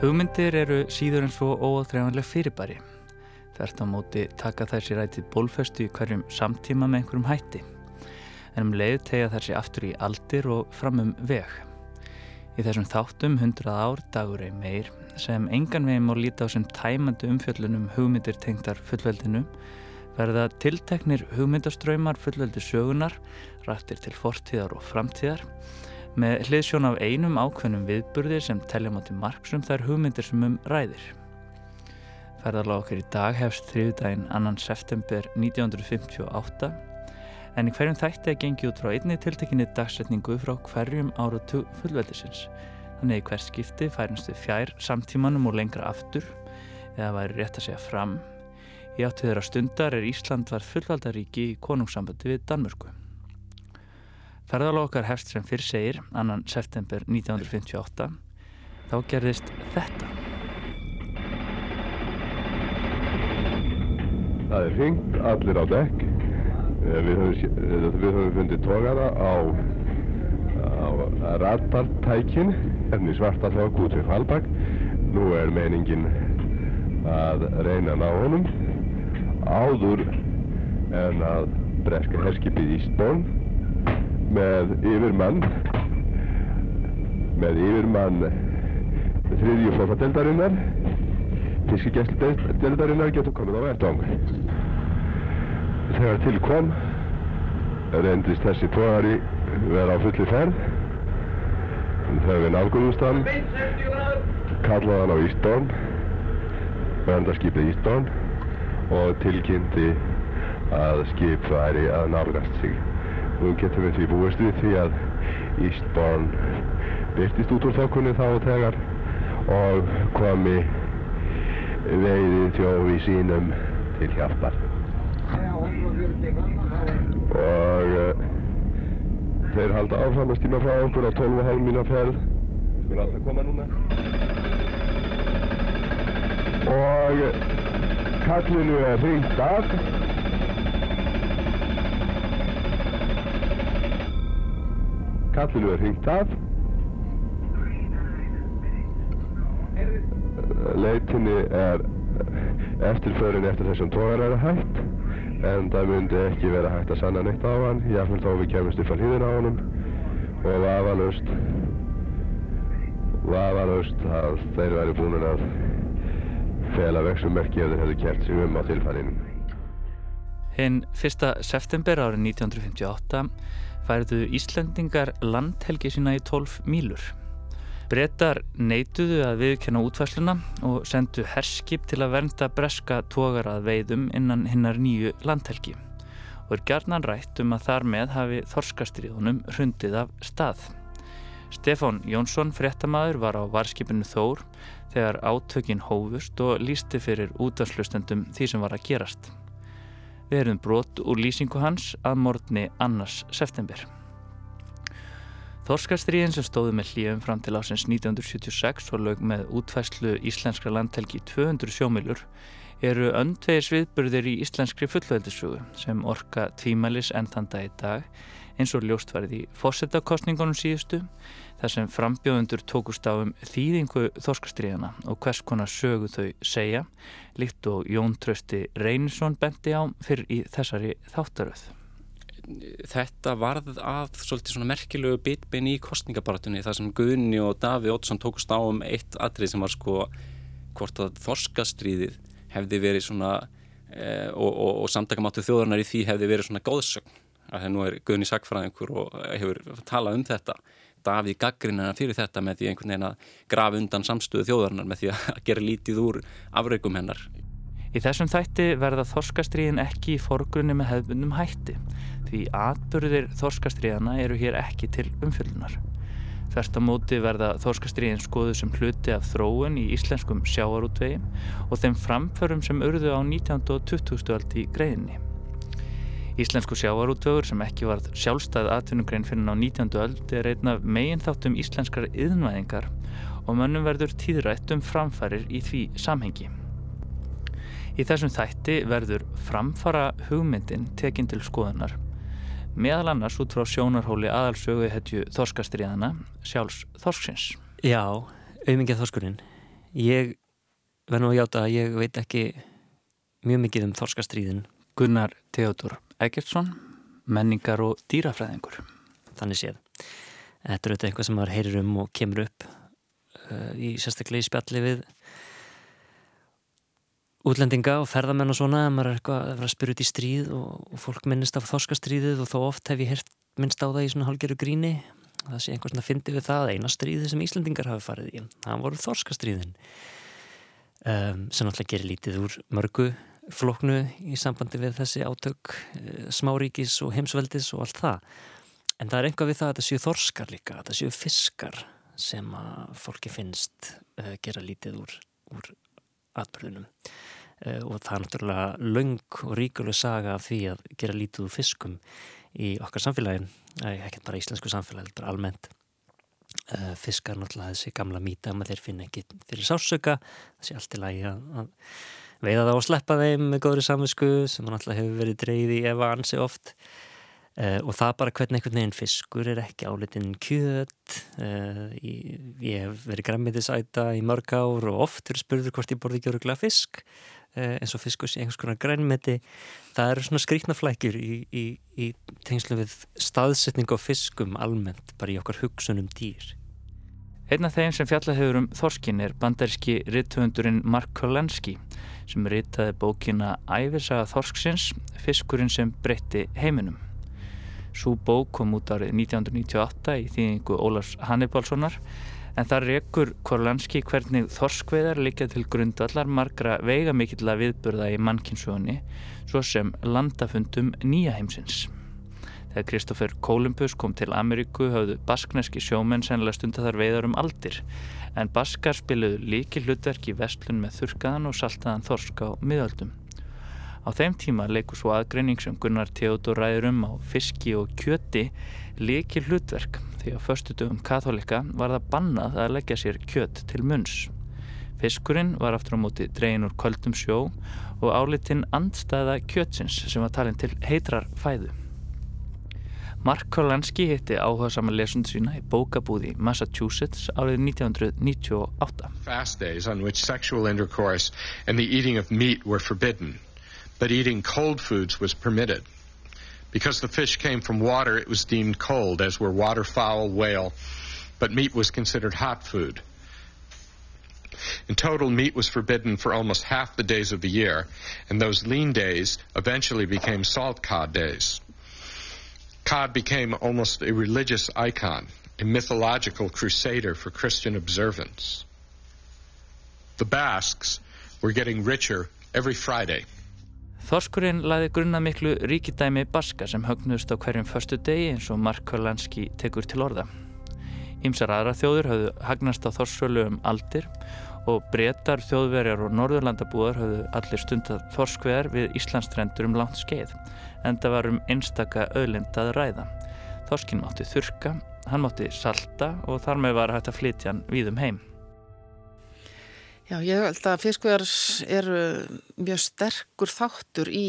Hugmyndir eru síður en svo óáþreifanleg fyrirbæri. Þert á móti taka þær sér ætið bólfestu í hverjum samtíma með einhverjum hætti. En um leið tegja sér aftur í aldir og fram um veg. Í þessum þáttum 100 ár dagur ei meir sem engan veginn má líta á sem tæmandi umfjöllunum hugmyndir tengtar fullveldinu verða tilteknir hugmyndaströymar fullveldi sögunar, rættir til fortíðar og framtíðar með hliðsjón af einum ákveðnum viðburði sem telja mátti margsum þær hugmyndir sem um ræðir. Ferðarlega okkur í dag hefst þriðdægin annan september 1958 en í hverjum þætti að gengi út frá einni tiltekinni dagsetningu frá hverjum áratu fullveldisins. Þannig hver skipti færumst við fjær samtímanum og lengra aftur eða væri rétt að segja fram. Í áttu þeirra stundar er Ísland var fullvaldaríki í konungssambandi við Danmörku. Ferðalóð okkar hefst sem fyrr segir, annan september 1958. Þá gerðist þetta. Það er hringt, allir á dekk. Eh, við höfum, eh, við höfum fundið tókara á, á radartækin, hérna í svarta út við Hvalbakk. Nú er meiningin að reyna ná honum áður en að breska herskipið Ísbón með yfirmann með yfirmann þriðju flottadeldarinnar fiskigæsludeldarinnar getur komið á verðdóng þegar til kom reyndist þessi tóari vera á fulli ferð. Þegar við nálgumumst hann kallaði hann á Ístón verndarskipið Ístón og tilkynnti að skip væri að nálgast sig Nú getum við því búist við því að Eastbourne byrtist út úr þokkunni þá og þegar og komi veiði þjófi sínum til hjálpar. Og uh, þeir halda áfram að stíma frá okkur á 12,5 mína ferð. Við skulum alltaf koma núna. Og kallinu er hringt af. Kallinu er hringt af. Leitinni er eftirförin eftir þessum tógar er hægt en það myndi ekki vera hægt að sanna neitt á hann jáfnveld þó við kemumst upp að hlýðin á honum. Og vafalust vafalust að þeir væri búin að fela vexummerki ef þeir hefðu kert sig um á tilfærinum Hinn 1. september árið 1958 færðu Íslandingar landhelgi sína í 12 mílur. Bretar neituðu að viðkenna útfæsluna og sendu herskip til að vernda breska tógarað veiðum innan hinnar nýju landhelgi og er gerðnan rætt um að þar með hafi þorskastriðunum hrundið af stað. Stefán Jónsson, fréttamaður, var á varskipinu Þór þegar átökin hófust og lísti fyrir útafslustendum því sem var að gerast. Við erum brot úr lýsingu hans að morgni annars september. Þorskastriðin sem stóði með hlíum fram til ásins 1976 og lög með útfæslu íslenskra landhelgi 200 sjómilur eru öndvegis viðburðir í íslenskri fullveldisögu sem orka tvímælis endanda í dag eins og ljóst varði í fósettakostningunum síðustu þar sem frambjóðundur tókust á um þýðingu þorskastriðana og hvers konar sögu þau segja líkt og Jón Trösti Reynisson bendi á fyrir í þessari þáttaröð. Þetta varð að svolítið svona merkilegu bitbein í kostningabaratunni þar sem Gunni og Daví Ótsson tókust á um eitt atrið sem var sko hvort að þorskastriðið hefði verið svona e, og, og, og samtakamátu þjóðarnar í því hefði verið svona góðsögn það nú er Gunni Sackfræðingur og hefur talað um þetta Davíð gaggrinna fyrir þetta með því einhvern veginn að grafa undan samstöðu þjóðarinnar með því að gera lítið úr afraugum hennar. Í þessum þætti verða þorskastriðin ekki í forgrunni með hefðbundum hætti því atbyrðir þorskastriðana eru hér ekki til umfjöldunar. Þvert á móti verða þorskastriðin skoðu sem hluti af þróun í íslenskum sjáarútvegi og þeim framförum sem urðu á 19. og 20. aldi í greiðinni. Íslensku sjávarútvögur sem ekki varð sjálfstæð atvinnugrein fyrir ná 19. öld er einn af megin þáttum íslenskar yðnvæðingar og mönnum verður tíðrætt um framfærir í því samhengi. Í þessum þætti verður framfara hugmyndin tekinn til skoðunar meðal annars út frá sjónarhóli aðalsögu hetju þorskastriðana sjálfs þorsksins. Já, auðmingið þorskurinn ég verð nú að játa að ég veit ekki mjög mikið um þorskastríðin Gunnar Theodor Eggertsson menningar og dýrafræðingur. Þannig séð. Þetta er auðvitað eitthvað sem maður heyrir um og kemur upp uh, í sérstaklega í spjalli við útlendinga og ferðamenn og svona að maður er eitthvað að vera að spyrja út í stríð og, og fólk minnist af þorskastríðið og þó oft hef ég heyrt minnst á það í svona hálgeru gríni. Það sé einhvers veginn að fyndi við það eina stríði sem Íslandingar hafi farið í það voru þorskastríðin um, sem náttúrulega gerir lítið úr mörgu floknu í sambandi við þessi átök uh, smáríkis og heimsveldis og allt það. En það er einhvað við það að þetta séu þorskar líka þetta séu fiskar sem að fólki finnst uh, gera lítið úr, úr atbyrðunum uh, og það er náttúrulega laung og ríkuleg saga af því að gera lítið úr fiskum í okkar samfélagi ekki bara íslensku samfélagi, bara almennt. Uh, fiskar náttúrulega þessi gamla mýta að þeir finna ekki fyrir sásöka það sé allt í lagi að, að veiða það og sleppa þeim með góðri samvisku sem náttúrulega hefur verið dreyði efa ansi oft. Uh, og það bara hvernig einhvern veginn fiskur er ekki álitinn kjöt. Uh, ég, ég hef verið græmiðisæta í mörg ár og oft er spurður hvort ég borði ekki öruglega fisk eins og fiskus í einhvers konar grænmeti. Það eru svona skrítnaflækjur í, í, í tengslu við staðsetning á fiskum almennt, bara í okkar hugsunum dýr. Einn af þeim sem fjalla hefur um Þorskin er bandaríski rittöfundurinn Mark Kolenski sem ritaði bókina Æfisaga Þorsksins, fiskurinn sem breytti heiminum. Sú bók kom út árið 1998 í þýðingu Ólafs Hannibalssonar en það rekur Korlanski hvernig þorskveðar líka til grundvallar margra veigamikilla viðburða í mannkynnsugunni svo sem landafundum nýja heimsins. Þegar Kristófer Kolumbus kom til Ameríku hafðu baskneski sjómenn sennilega stunda þar veiðar um aldir en baskar spiluðu líki hlutverk í vestlun með þurkaðan og saltaðan þorsk á miðöldum. Á þeim tíma leikur svo aðgreining sem Gunnar Theodor ræður um á fiski og kjöti líki hlutverk því að förstu dögum katholika var það bannað að leggja sér kjött til munns. Fiskurinn var aftur á móti dregin úr köldum sjó og álitinn andstæða kjötsins sem var talin til heitrar fæðu. Mark Kolanski hitti áhuga saman lesund sína í bókabúði Massachusetts árið 1998. Fast days on which sexual intercourse and the eating of meat were forbidden, but eating cold foods was permitted. Because the fish came from water, it was deemed cold, as were waterfowl, whale, but meat was considered hot food. In total, meat was forbidden for almost half the days of the year, and those lean days eventually became salt cod days. Cod became almost a religious icon, a mythological crusader for Christian observance. The Basques were getting richer every Friday. Þorskurinn laði grunna miklu ríkidæmi baska sem högnust á hverjum förstu degi eins og Mark Kolanski tekur til orða. Ímsar aðra þjóður hafðu hagnast á þorskölu um aldir og breytar, þjóðverjar og norðurlandabúðar hafðu allir stundar þorskveðar við Íslandstrendur um langt skeið en það var um einstaka öðlindað ræða. Þorskinn mátti þurka, hann mátti salta og þar með var hægt að flytja hann við um heim. Já, ég held að fiskvegar eru mjög sterkur þáttur í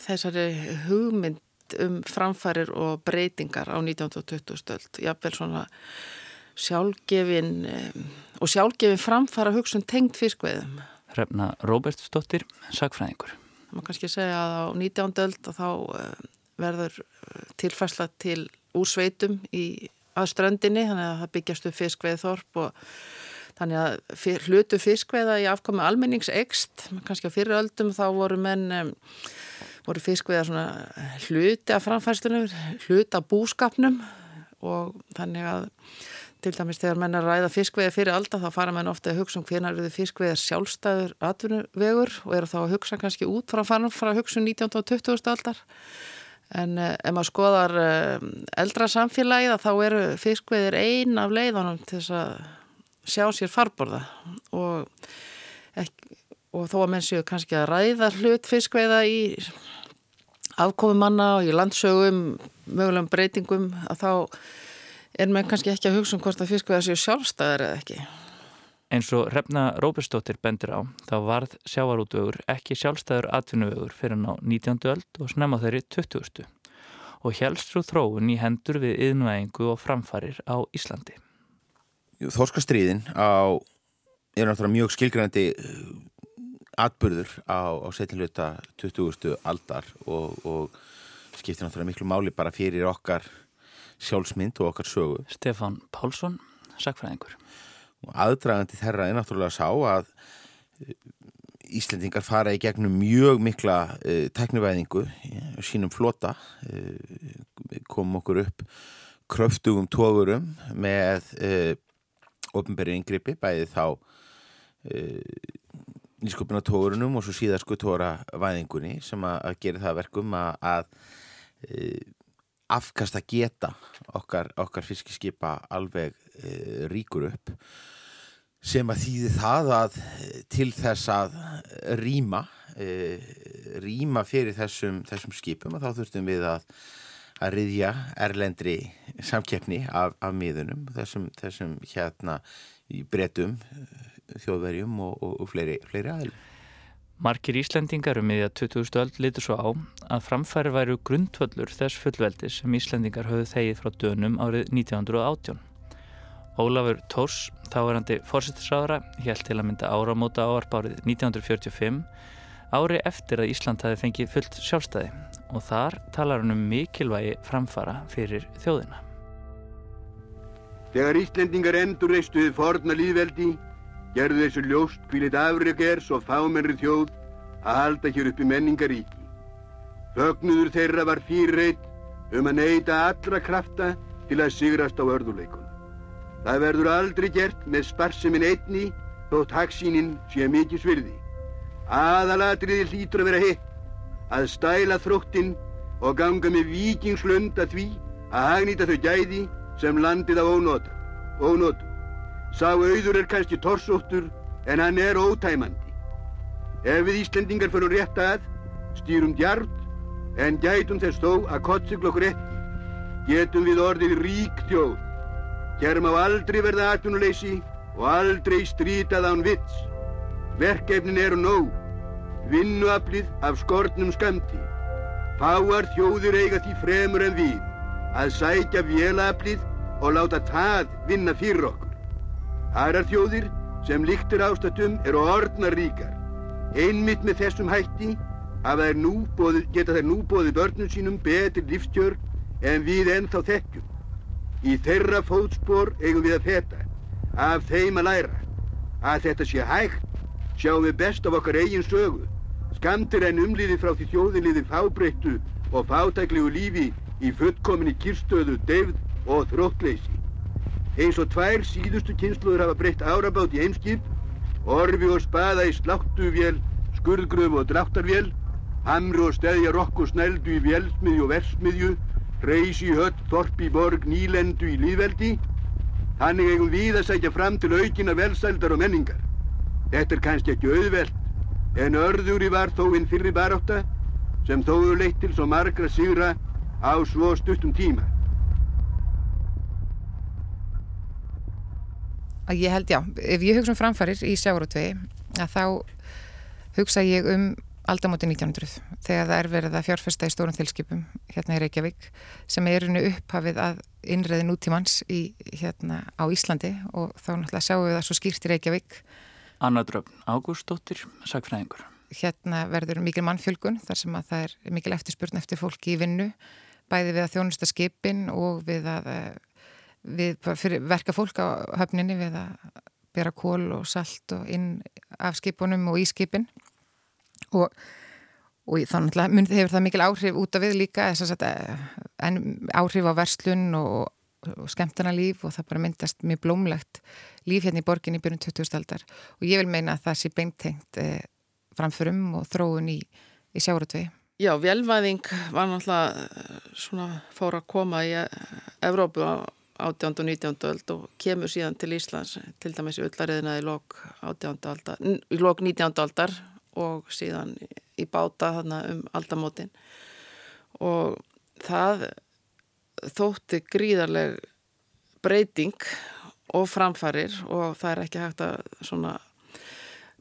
þessari hugmynd um framfærir og breytingar á 1920 stöld. Jáfnvel svona sjálfgefin og sjálfgefin framfæra hugsun tengt fiskveðum. Hrefna Róbertsdóttir, sagfræðingur. Það má kannski segja að á 19. öld að þá verður tilfærsla til úr sveitum í aðströndinni, þannig að það byggjast upp fiskveið þorp og Þannig að hlutu fiskveiða í afkomi almenningsegst, kannski á fyriröldum þá voru menn, voru fiskveiða svona hluti af framfærstunum, hluti af búskapnum og þannig að til dæmis þegar menn að ræða fiskveiða fyrir alda þá fara menn ofta að hugsa um hvernig eru þið fiskveiðar sjálfstæður atvinnuvegur og eru þá að hugsa kannski út frá fann frá hugsun 19. og 20. aldar. En uh, ef maður skoðar uh, eldra samfélagið þá eru fiskveiðir ein af leiðanum til þess að sjá sér farborða og, ekki, og þó að menn séu kannski að ræða hlut fiskveiða í afkomi manna og í landsögum mögulegum breytingum að þá er menn kannski ekki að hugsa um hvort að fiskveiða séu sjálfstæðar eða ekki. Eins og Hrefna Róberstóttir bendir á þá varð sjávarútvögur ekki sjálfstæður atvinnuvögur fyrir ná 19. öld og snemma þeirri 20. og helst svo þróun í hendur við yðnvæðingu og framfarir á Íslandi. Þorskastriðin á er náttúrulega mjög skilgrænandi atbyrður á, á setinluta 20. aldar og, og skiptir náttúrulega miklu máli bara fyrir okkar sjálfsmynd og okkar sögu. Stefan Pálsson, sakfræðingur. Og aðdragandi þeirra er náttúrulega sá að eh, Íslendingar fara í gegnum mjög mikla uh, teknivæðingu ja, sínum flota uh, kom okkur upp kröftugum tógurum með uh, ofnbæri yngripi bæði þá nýsköpunartóðurunum og svo síðarsku tóravæðingunni sem að, að gera það verkum að, að e, afkasta geta okkar, okkar fiskiskipa alveg e, ríkur upp sem að þýði það að til þess að rýma rýma fyrir þessum, þessum skipum og þá þurftum við að að riðja erlendri samkeppni af, af miðunum þessum, þessum hérna í bretum þjóðverjum og, og, og fleiri, fleiri aðlum. Markir Íslendingar um miðja 2000 öll litur svo á að framfæri væru grundvöldur þess fullveldi sem Íslendingar höfðu þegið frá dönum árið 1918. Ólafur Tórs, þáverandi fórsettisráðara, held til að mynda áramóta áarp árið 1945 ári eftir að Ísland hafi fengið fullt sjálfstæði og þar talar hann um mikilvægi framfara fyrir þjóðina. Þegar Íslendingar endur reistuðið forna líðveldi gerðu þessu ljóst hvílit afreg er svo fámennri þjóð að halda hér uppi menningaríki. Fögnuður þeirra var fyrirreit um að neyta allra krafta til að sigrast á örðuleikun. Það verður aldrei gert með sparseminn einni þótt haksíninn sé mikið svirði. Aðalatriði hlýtur að vera hitt, að stæla þróttinn og ganga með vikingslund að því að hagnýta þau gæði sem landið á ónótu. Sá auður er kannski torsóttur en hann er ótæmandi. Ef við Íslendingar fyrir rétt að, stýrum djart en gætum þess þó að kottsigla okkur ekki. Getum við orðið rík þjóð. Hér má aldrei verða atvinnuleysi og aldrei strítað án vits. Verkefnin eru nóg. Vinnuaflið af skortnum skamti. Fáar þjóðir eiga því fremur en við að sækja vélaflið og láta það vinna fyrir okkur. Aðrar þjóðir sem líktur ástatum eru orðnar ríkar. Einmitt með þessum hætti þær bóði, geta þær nú bóðið börnum sínum betri lífstjör en við ennþá þekkjum. Í þeirra fótspor eigum við að feta, af þeim að læra. Að þetta sé hægt sjáum við best af okkar eigin sögu. Skamtir en umliði frá því þjóðiliði fábreyttu og fátæklegu lífi í fullkominni kyrstöðu, deyfð og þróttleysi eins og tvær síðustu kynsluður hafa breytt árabátt í heimskip, orfi og spaða í sláttuvél, skurðgröfu og dráttarvél, hamru og steðja rokk og snældu í vélsmiðju og versmiðju, reysi höll, þorpi borg, nýlendu í líðveldi, þannig eigum við að sækja fram til aukina velsældar og menningar. Þetta er kannski ekki auðvelt, en örðuri var þó einn fyrri barátta sem þóðu leitt til svo margra sigra á svo stuttum tíma. Að ég held, já, ef ég hugsa um framfarir í sjárótvegi, að þá hugsa ég um aldamóti 1900 þegar það er verið að fjárfesta í stórum tilskipum hérna í Reykjavík sem er unni upphafið að innreði nútímans í, hérna á Íslandi og þá náttúrulega sjáum við það svo skýrt í Reykjavík. Anna Dröfn Ágústóttir, sagfræðingur Hérna verður mikil mannfjölgun þar sem að það er mikil eftirspurn eftir fólki í vinnu bæði við að þjónusta skipin og við að við verka fólk á höfninni við að bera kól og salt og inn af skipunum og í skipin og, og þannig að hefur það mikil áhrif út af við líka sagt, en áhrif á verslun og, og skemmtana líf og það bara myndast mjög blómlegt líf hérna í borgin í byrjun 20. aldar og ég vil meina að það sé beintengt eh, framförum og þróun í, í sjáratvegi Já, velvæðing var náttúrulega eh, svona fór að koma í Evrópu á 18. og 19. öld og kemur síðan til Íslands til dæmis í öllariðina í lok, aldar, í lok 19. aldar og síðan í báta þarna um aldamótin og það þótti gríðarleg breyting og framfarir og það er ekki hægt að svona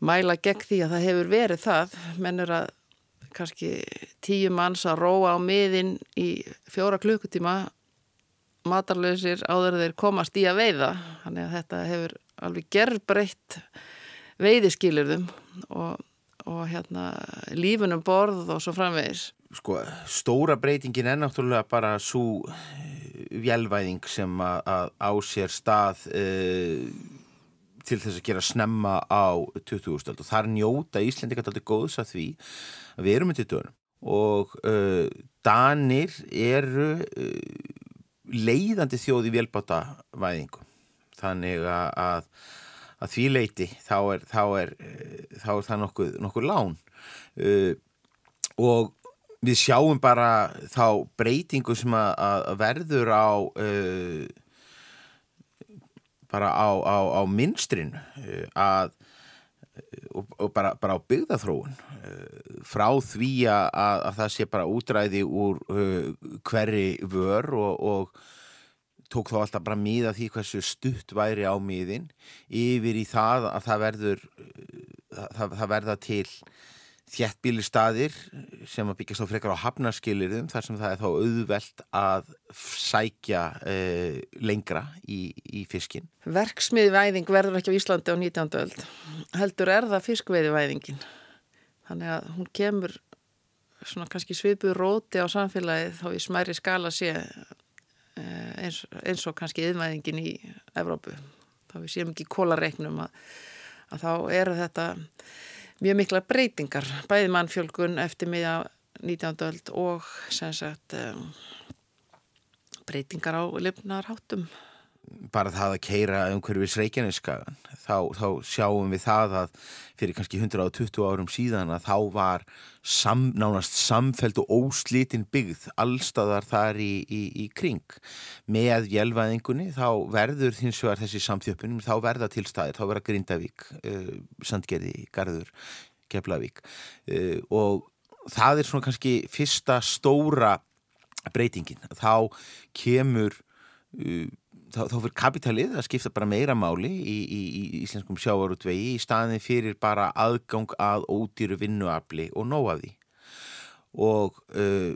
mæla gegn því að það hefur verið það mennur að kannski tíu manns að róa á miðin í fjóra klukkutíma matarlausir áður þeir komast í að veiða þannig að þetta hefur alveg gerbreytt veiðiskilurðum og, og hérna lífunum borð og svo framvegis. Sko, stóra breytingin er náttúrulega bara svo vjelvæðing sem að, á sér stað uh, til þess að gera snemma á 20. og þar njóta Íslendingar alltaf góðs að því að við erum með til dörnum og uh, Danir eru uh, leiðandi þjóð í velbáta væðingu þannig að, að, því leiti þá er, þá er, þá er það nokkuð, nokkuð lán. Uh, og við sjáum bara þá breytingu sem að, að verður á uh, bara á, á, á minstrinu uh, að og, og bara, bara á byggðathróun uh, frá því að, að það sé bara útræði úr uh, hverri vör og, og tók þá alltaf bara miða því hversu stutt væri á miðin yfir í það að það verður það, það verða til þjættbíli staðir sem að byggjast á frekar á hafnarskilirðum þar sem það er þá auðvelt að sækja uh, lengra í, í fiskin. Verksmiðvæðing verður ekki á Íslandi á 19. öld. Heldur er það fiskveiðivæðingin. Þannig að hún kemur svona kannski svipuð róti á samfélagið þá í smæri skala sé uh, eins, eins og kannski yðvæðingin í Evrópu. Þá við séum ekki kólareiknum að, að þá eru þetta mjög mikla breytingar, bæði mannfjölgun eftir miða 19. öld og sagt, um, breytingar á lifnarháttum. Bara það að keira umhverfis Reykjaneskagan, þá, þá sjáum við það að fyrir kannski 120 árum síðan að þá var sam, nánast samfelt og óslítinn byggð allstaðar þar í, í, í kring. Með jælvæðingunni þá verður hins vegar þessi samþjöpunum, þá verða til staðir, þá verða Grindavík, uh, Sandgerði, Garður, Keflavík uh, og það er svona kannski fyrsta stóra breytingin. Þá kemur... Uh, þá, þá fyrir kapitalið að skipta bara meira máli í, í, í íslenskum sjávarútvegi í staðin fyrir bara aðgang að ódýru vinnuafli og nóaði og uh,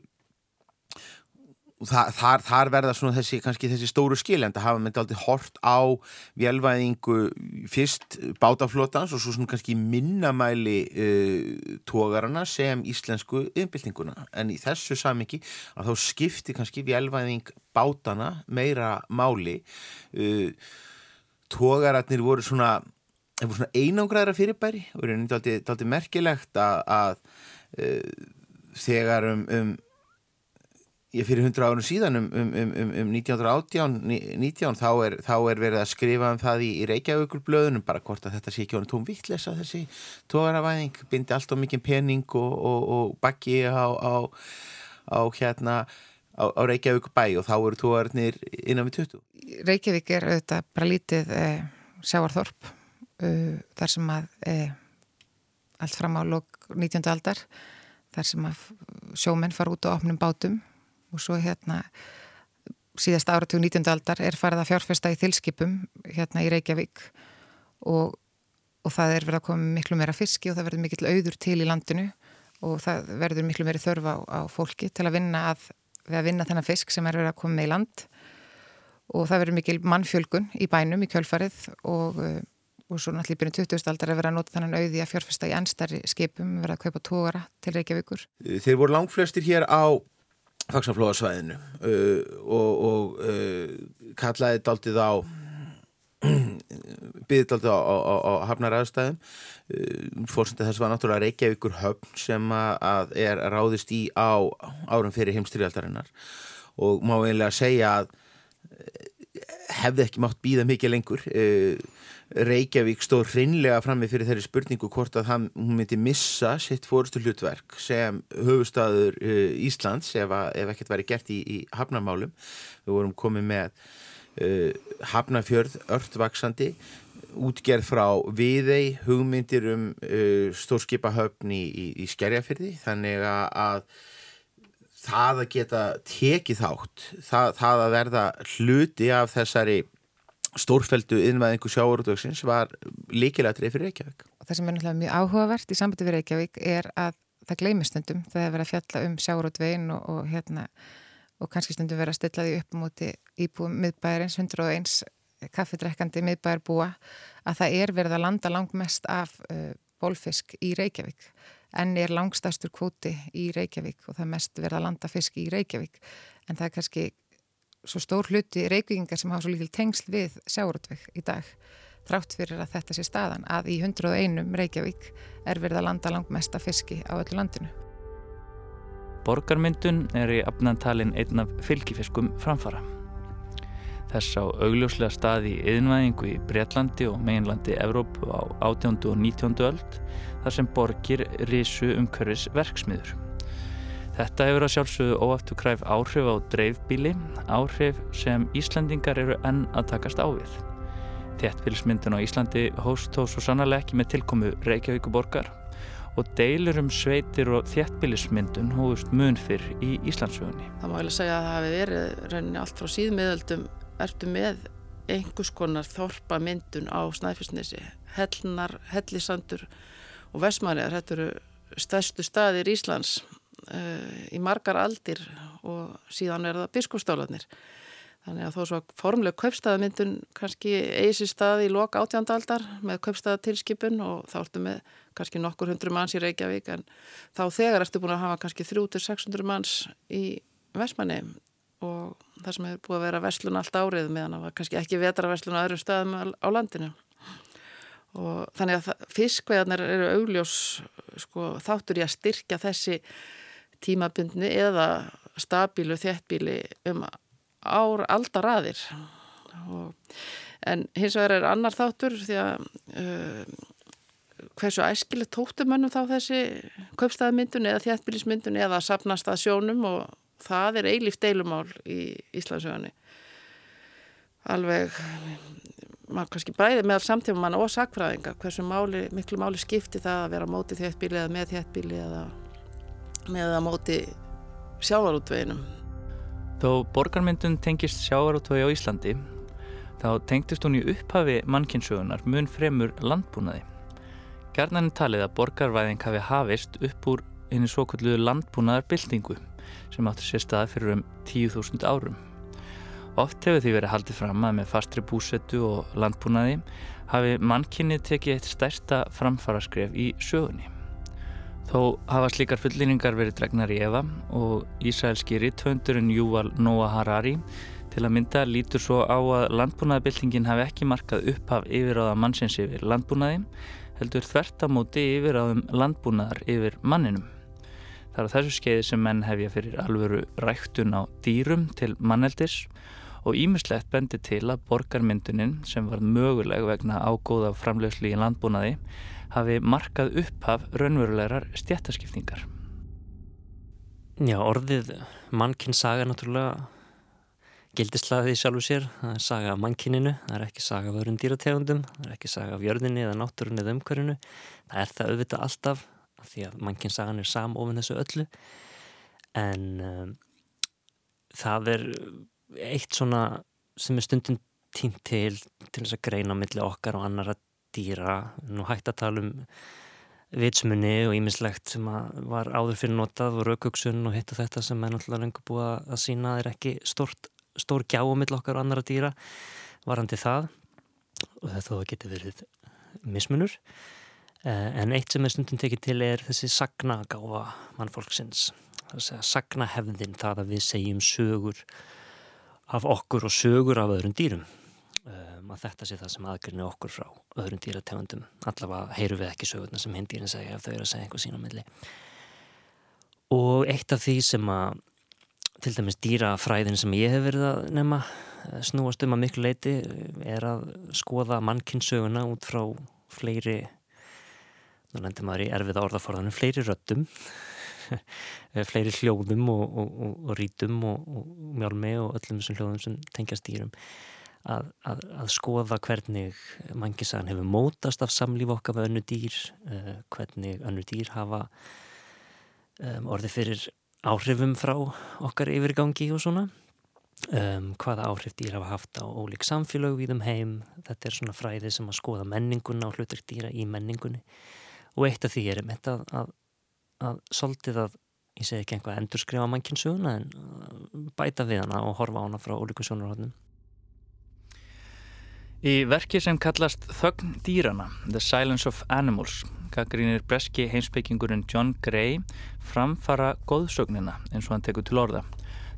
þar, þar, þar verða svona þessi, kannski þessi stóru skil en það hafa myndi aldrei hort á vélvæðingu fyrst bátaflotans og svo svona kannski minnamæli uh, tógarana sem íslensku yfirbyltinguna en í þessu samingi að þá skipti kannski vélvæðing bátana meira máli. Uh, tógararnir voru svona, svona einangraðra fyrirbæri og það er aldrei merkilegt að, að uh, þegar um, um ég fyrir hundra árun síðan um, um, um, um 1918 19, þá, er, þá er verið að skrifa um það í, í Reykjavíkurblöðunum bara hvort að þetta sé ekki ánum tóm vittlesa þessi tógaravæðing, bindi allt og mikið pening og, og, og bakki á, á, á hérna á, á Reykjavík bæ og þá eru tógarnir innan við 20. Reykjavík er auðvitað bara lítið eh, sjáarþorp uh, þar sem að eh, allt fram á lók 19. aldar þar sem að sjómenn fara út á opnum bátum og svo hérna síðast áratug 19. aldar er farið að fjárfesta í þilskipum hérna í Reykjavík og, og það er verið að koma miklu meira fiski og það verður mikill auður til í landinu og það verður miklu meiri þörfa á, á fólki til að vinna að, að vinna þennan fisk sem er verið að koma með í land og það verður mikil mannfjölgun í bænum í kjölfarið og, og svo náttúrulega í byrjun 20. aldar er verið að nota þannan auði að fjárfesta í ennstari skipum, verið að kaupa tógara til Reykjavíkur. Þeir voru langflestir hér á fagsaflóðasvæðinu uh, og, og uh, kallaði daldið á byggði daldið á, á, á hafnar aðstæðum uh, fórsendið þess var náttúrulega Reykjavíkur höfn sem að er ráðist í á árum fyrir heimstyrjaldarinnar og má einlega segja að uh, hefði ekki mátt býða mikið lengur. Uh, Reykjavík stóð hreinlega frammi fyrir þeirri spurningu hvort að hann, hún myndi missa sitt fórstu hlutverk sem höfustadur uh, Íslands ef, ef ekkert væri gert í, í hafnarmálum. Við vorum komið með uh, hafnarfjörð, örtvaksandi, útgerð frá viðei, hugmyndir um uh, stórskipahöfn í, í, í skerjafyrði þannig að það að geta tekið þátt, það, það að verða hluti af þessari stórfældu innvæðingu sjáurútvöksins var líkilætrið fyrir Reykjavík. Og það sem er náttúrulega mjög áhugavert í sambandi við Reykjavík er að það gleymir stundum þegar það verið að fjalla um sjáurútvegin og, og, hérna, og kannski stundum verið að stilla því upp múti íbúum miðbæðarins 101 kaffidrekkandi miðbæðar búa að það er verið að landa langmest af uh, bólfisk í Reykjavík en er langstæstur kvóti í Reykjavík og það mest verið að landa fisk í Reykjavík en það er kannski svo stór hluti reykvíkingar sem hafa svo líkil tengsl við sjáuröldvik í dag þrátt fyrir að þetta sé staðan að í 101 Reykjavík er verið að landa langmesta fiski á öllu landinu. Borgarmyndun er í afnantalinn einn af fylgifiskum framfara. Þess á augljóslega staði í yðinvæðingu í Breitlandi og meginlandi Evrópu á 18. og 19. öld þar sem borgir risu umkörðis verksmiður. Þetta hefur að sjálfsögðu óaftur kræf áhrif á dreifbíli, áhrif sem Íslandingar eru enn að takast á við. Þéttbílismyndun á Íslandi hóst þó svo sannarlega ekki með tilkomu Reykjavíkuborgar og deilur um sveitir og þéttbílismyndun hóðust mun fyrr í Íslandsögunni. Það má eiginlega segja að það hefði verið rauninni allt frá síðmiðöldum ertu með einhvers konar þorpa myndun á Snæfellsnesi. Hellnar, Hellisandur og Vestmæriðar, þetta eru stærstu staðir Íslands í margar aldir og síðan er það biskupstálanir. Þannig að þó svo formleg kaupstæðamyndun kannski eigi sér stað í loka átjandaldar með kaupstæðatilskipun og þá ertu með kannski nokkur hundru manns í Reykjavík en þá þegar ertu búin að hafa kannski 300-600 manns í Vestmanni og það sem hefur búið að vera verslun allt árið meðan það var kannski ekki vetraverslun á öðrum staðum á landinu. Og þannig að fiskveðarnir eru augljós sko, þáttur í að styrkja þessi tímabundni eða stabílu þéttbíli um ár aldaraðir. En hins vegar er annar þáttur því að uh, hversu æskileg tóttumönnum þá þessi kaupstæðmyndun eða þjættbílismyndun eða sapnast að sjónum og það er eilíft deilumál í Íslandsögunni alveg maður kannski bæði með samtíma mann og sakfræðinga hversu máli, miklu máli skipti það að vera móti þjættbíli eða með þjættbíli eða með að móti sjávarútveginum Þó borgarmyndun tengist sjáarútvögi á Íslandi, þá tengtist hún í upphafi mannkynnsögunar mun fremur landbúnaði. Gjarnan er talið að borgarvæðing hafi hafist upp úr einu svo kallu landbúnaðarbyltingu sem áttur sér stað fyrir um 10.000 árum. Oft hefur því verið haldið fram að með fastri búsettu og landbúnaði hafi mannkynni tekið eitt stærsta framfaraskref í sögunni. Þó hafa slíkar fullýningar verið dregnar í Eva og Ísraelski ritthöndurinn Júval Noah Harari til að mynda lítur svo á að landbúnaðabildingin hafi ekki markað upphaf yfiráða mannsins yfir landbúnaði heldur þvert að móti yfiráðum landbúnaðar yfir manninum. Það er þessu skeiði sem menn hefja fyrir alvöru ræktun á dýrum til manneldis og ímislegt bendi til að borgarmyndunin sem var möguleg vegna ágóða framlegsli í landbúnaði hafi markað upphaf raunverulegar stjættaskipningar. Já, orðið mannkinn saga náttúrulega gildislaðið í sjálfu sér. Það er saga af mannkinninu, það er ekki saga af öðrum dýrategundum, það er ekki saga af jörðinni eða náttúrunni eða umhverjunu. Það er það auðvitað alltaf því að mannkinn-sagan er samofin þessu öllu. En um, það er eitt svona sem er stundin tínt til til þess að greina millir okkar og annara dýra, nú hægt að tala um vitsmunni og ímislegt sem var áður fyrir notað og raukugsun og hitt og þetta sem er náttúrulega lengur búið að sína er ekki stort, stór gjá á mill okkar og annara dýra. Varandi það og þetta þá getur verið mismunur eh, en eitt sem er stundin tekið til er þessi sagnagáfa mannfólksins. Sagnahefðin það að við segjum sögur af okkur og sögur af öðrum dýrum um, að þetta sé það sem aðgrinni okkur frá öðrum dýrategundum. Allavega heyru við ekki sögurna sem hindýrin segja ef þau eru að segja einhver sín á milli. Og eitt af því sem að til dæmis dýrafræðin sem ég hef verið að nefna eh, snúast um að miklu leiti er að skoða mannkynsöguna út frá fleiri nú lendir maður í erfið orðaforðanum fleiri röttum fleiri hljóðum og, og, og, og rítum og mjálmi og öllum þessum hljóðum sem tengjast dýrum að, að, að skoða hvernig mangisagan hefur mótast af samlíf okkar með önnu dýr, uh, hvernig önnu dýr hafa um, orði fyrir áhrifum frá okkar yfirgangi og svona. Um, hvaða áhrif dýr hafa haft á ólík samfélög í þeim heim. Þetta er svona fræði sem að skoða menninguna og hlutur dýra í menningunni. Og eitt af því er um þetta að, að soldið að ég segi ekki einhvað endurskrifa mannkinsuguna en bæta við hana og horfa á hana frá ólíku sjónarhóttnum. Í verki sem kallast Þögn dýrana, The Silence of Animals, gaggrínir breski heimsbyggingurinn John Gray framfara góðsögnina eins og hann tekur til orða.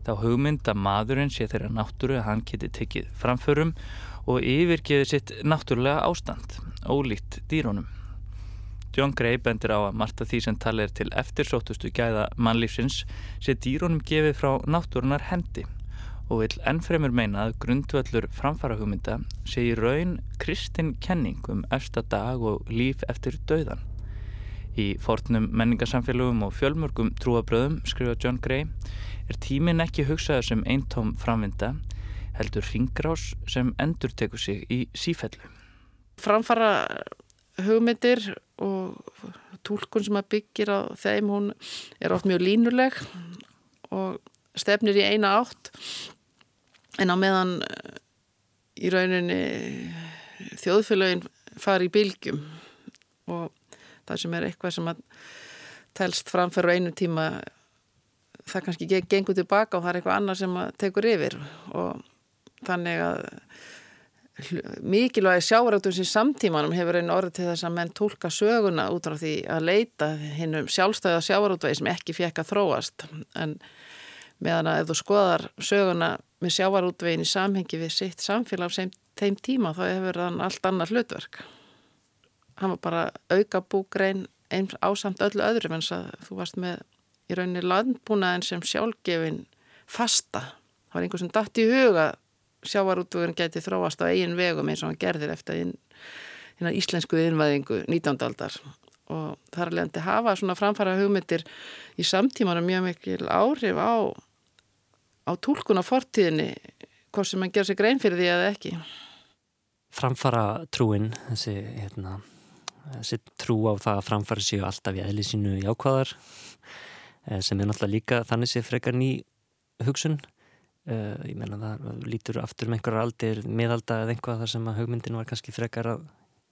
Þá hugmynda maðurinn sé þeirra náttúru að hann geti tekið framförum og yfirgeði sitt náttúrulega ástand, ólíkt dýrónum. John Gray bendir á að margt af því sem talið er til eftirsóttustu gæða mannlífsins sé dýrónum gefið frá náttúrunar hendi og vil ennfremur meina að grundvöldur framfara hugmynda sé í raun kristin kenning um efsta dag og líf eftir dauðan. Í fornum menningarsamfélögum og fjölmörgum trúabröðum, skrifa John Gray, er tímin ekki hugsaður sem eintóm framvinda, heldur ringrás sem endur tekur sig í sífellu. Framfara hugmyndir og tólkun sem að byggir á þeim, hún er oft mjög línuleg og stefnir í eina átt en á meðan eh, í rauninni þjóðfélagin fari í bylgjum og það sem er eitthvað sem að telst framfæru einu tíma það kannski gengur tilbaka og það er eitthvað annað sem tekur yfir. Og þannig að mikilvægi sjávaráttum sem samtímanum hefur einu orð til þess að menn tólka söguna út á því að leita hinnum sjálfstæða sjávaráttvegi sem ekki fekk að þróast. En meðan að ef þú skoðar söguna með sjávarútvegin í samhengi við sitt samfélag á þeim tíma þá hefur hann allt annað hlutverk hann var bara auka búgrein eins ásamt öllu öðru en þess að þú varst með í rauninni landbúnaðin sem sjálfgefin fasta það var einhver sem dætt í huga sjávarútvegin geti þróast á eigin vegum eins og hann gerðir eftir einn íslensku innvæðingu 19. aldar og alveg að hafa svona framfara hugmyndir í samtímanum mjög mikil áhrif á á tólkun á fortíðinni hvort sem mann ger sig grein fyrir því eða ekki. Framfara trúin þessi, hérna, þessi trú á það að framfara séu alltaf í eðli sínu jákvæðar eh, sem er náttúrulega líka þannig sé frekar ný hugsun. Uh, ég menna það lítur aftur með einhverjar aldir miðalda eða einhvað þar sem að hugmyndin var kannski frekar að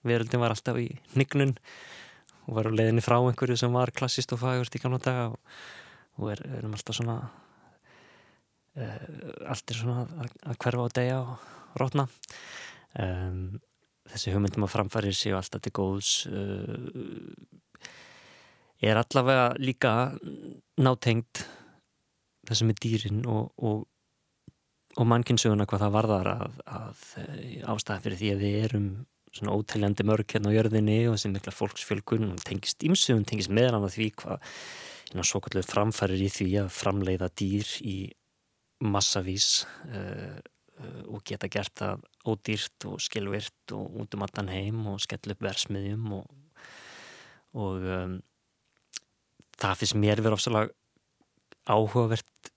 veröldin var alltaf í nignun og var á leiðinni frá einhverju sem var klassist og fagurt í kannu daga og, og er, erum alltaf svona uh, allt er svona að, að hverfa á degja og rótna um, þessi hugmyndum að framfæri séu alltaf til góðs uh, er allavega líka nátengt þessum með dýrin og, og, og mannkynsuguna hvað það varðar að, að ástæða fyrir því að við erum svona ótæljandi mörg hérna á jörðinni og þessi mikla fólksfjölgun og tengist ímsugum, tengist meðan á því hvað svo kallu framfærir í því að framleiða dýr í massavís uh, uh, og geta gert það ódýrt og skilvirt og út um allan heim og skell upp versmiðjum og, og um, það finnst mér verið ofsalega áhugavert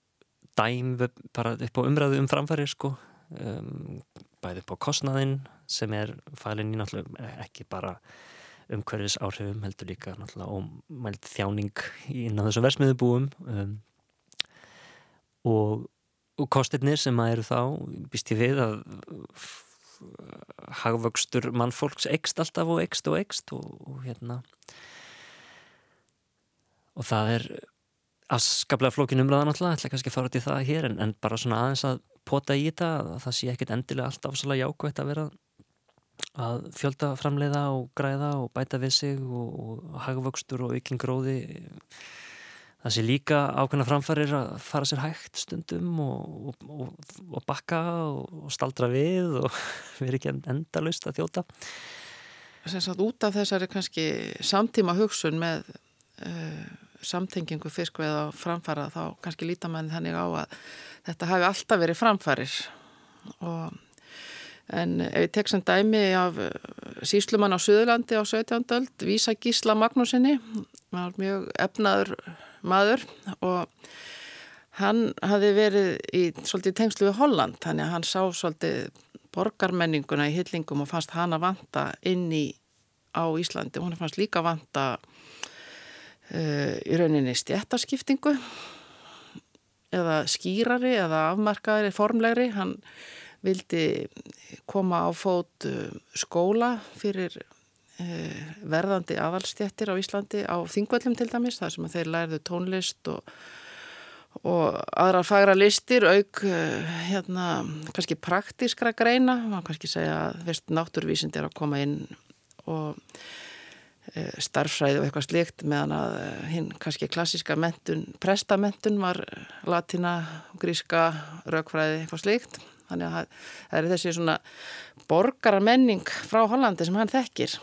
dæm bara upp á umræðu um framfæri sko. Um, bæði upp á kostnaðinn sem er fælinn í náttúrulega ekki bara umhverfis áhrifum heldur líka náttúrulega ómælt þjáning í þessu versmiðubúum um, og og kostirnir sem að eru þá býst ég við að hagvöxtur mannfólks ekst alltaf og ekst og ekst og, og hérna. Og það er afskaplega flókin umræðan alltaf, ætla kannski að fara til það hér en, en bara svona aðeins að pota í þetta að það sé ekkit endilega alltaf svolítið jákvægt að vera að fjölda framleiða og græða og bæta við sig og, og hagvöxtur og aukinn gróði. Það sé líka ákveðna framfærir að fara sér hægt stundum og, og, og bakka og staldra við og vera ekki endalust að þjóta. Sem sagt út af þessari kannski samtíma hugsun með uh, samtengingu fiskveið á framfæra þá kannski lítar mann þannig á að þetta hafi alltaf verið framfærir og En ef ég tek sem dæmi af síslumann á Suðurlandi á 17. öld, Vísa Gísla Magnúsinni, var mjög efnaður maður og hann hafi verið í svolítið tengslu við Holland þannig að hann sá svolítið borgarmenninguna í hyllingum og fannst hann að vanta inn í á Íslandi og hann fannst líka vanta uh, í rauninni stjættaskiptingu eða skýrari eða afmarkaðari formlegri. Hann vildi koma á fót uh, skóla fyrir Eh, verðandi aðalstjættir á Íslandi á þingvöllum til dæmis þar sem þeir lærðu tónlist og, og aðrar fagra listir auk uh, hérna kannski praktískra greina. Maður kannski segja að náttúrvísind er að koma inn og uh, starfræði og eitthvað slikt meðan að uh, hinn kannski klassiska mentun, prestamentun var latina, gríska raukfræði, eitthvað slikt þannig að það er þessi svona borgaramenning frá Hollandi sem hann þekkir.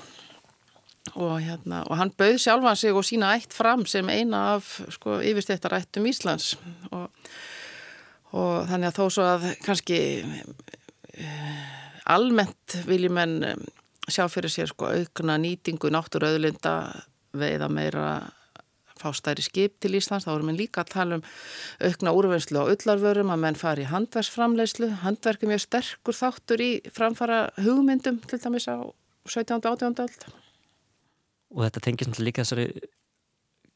Og, hérna, og hann bauð sjálfan sig og sína ætt fram sem eina af sko, yfirstéttarættum Íslands. Og, og þannig að þó svo að kannski almennt viljum en um, sjá fyrir sér sko, aukna nýtingu náttúröðlinda veiða meira fástæri skip til Íslands, þá erum við líka að tala um aukna úrvinnslu á öllarvörum að menn fari í handverksframleyslu handverkum er sterkur þáttur í framfara hugmyndum til dæmis á 17. og 18. öld og þetta tengis náttúrulega líka þessari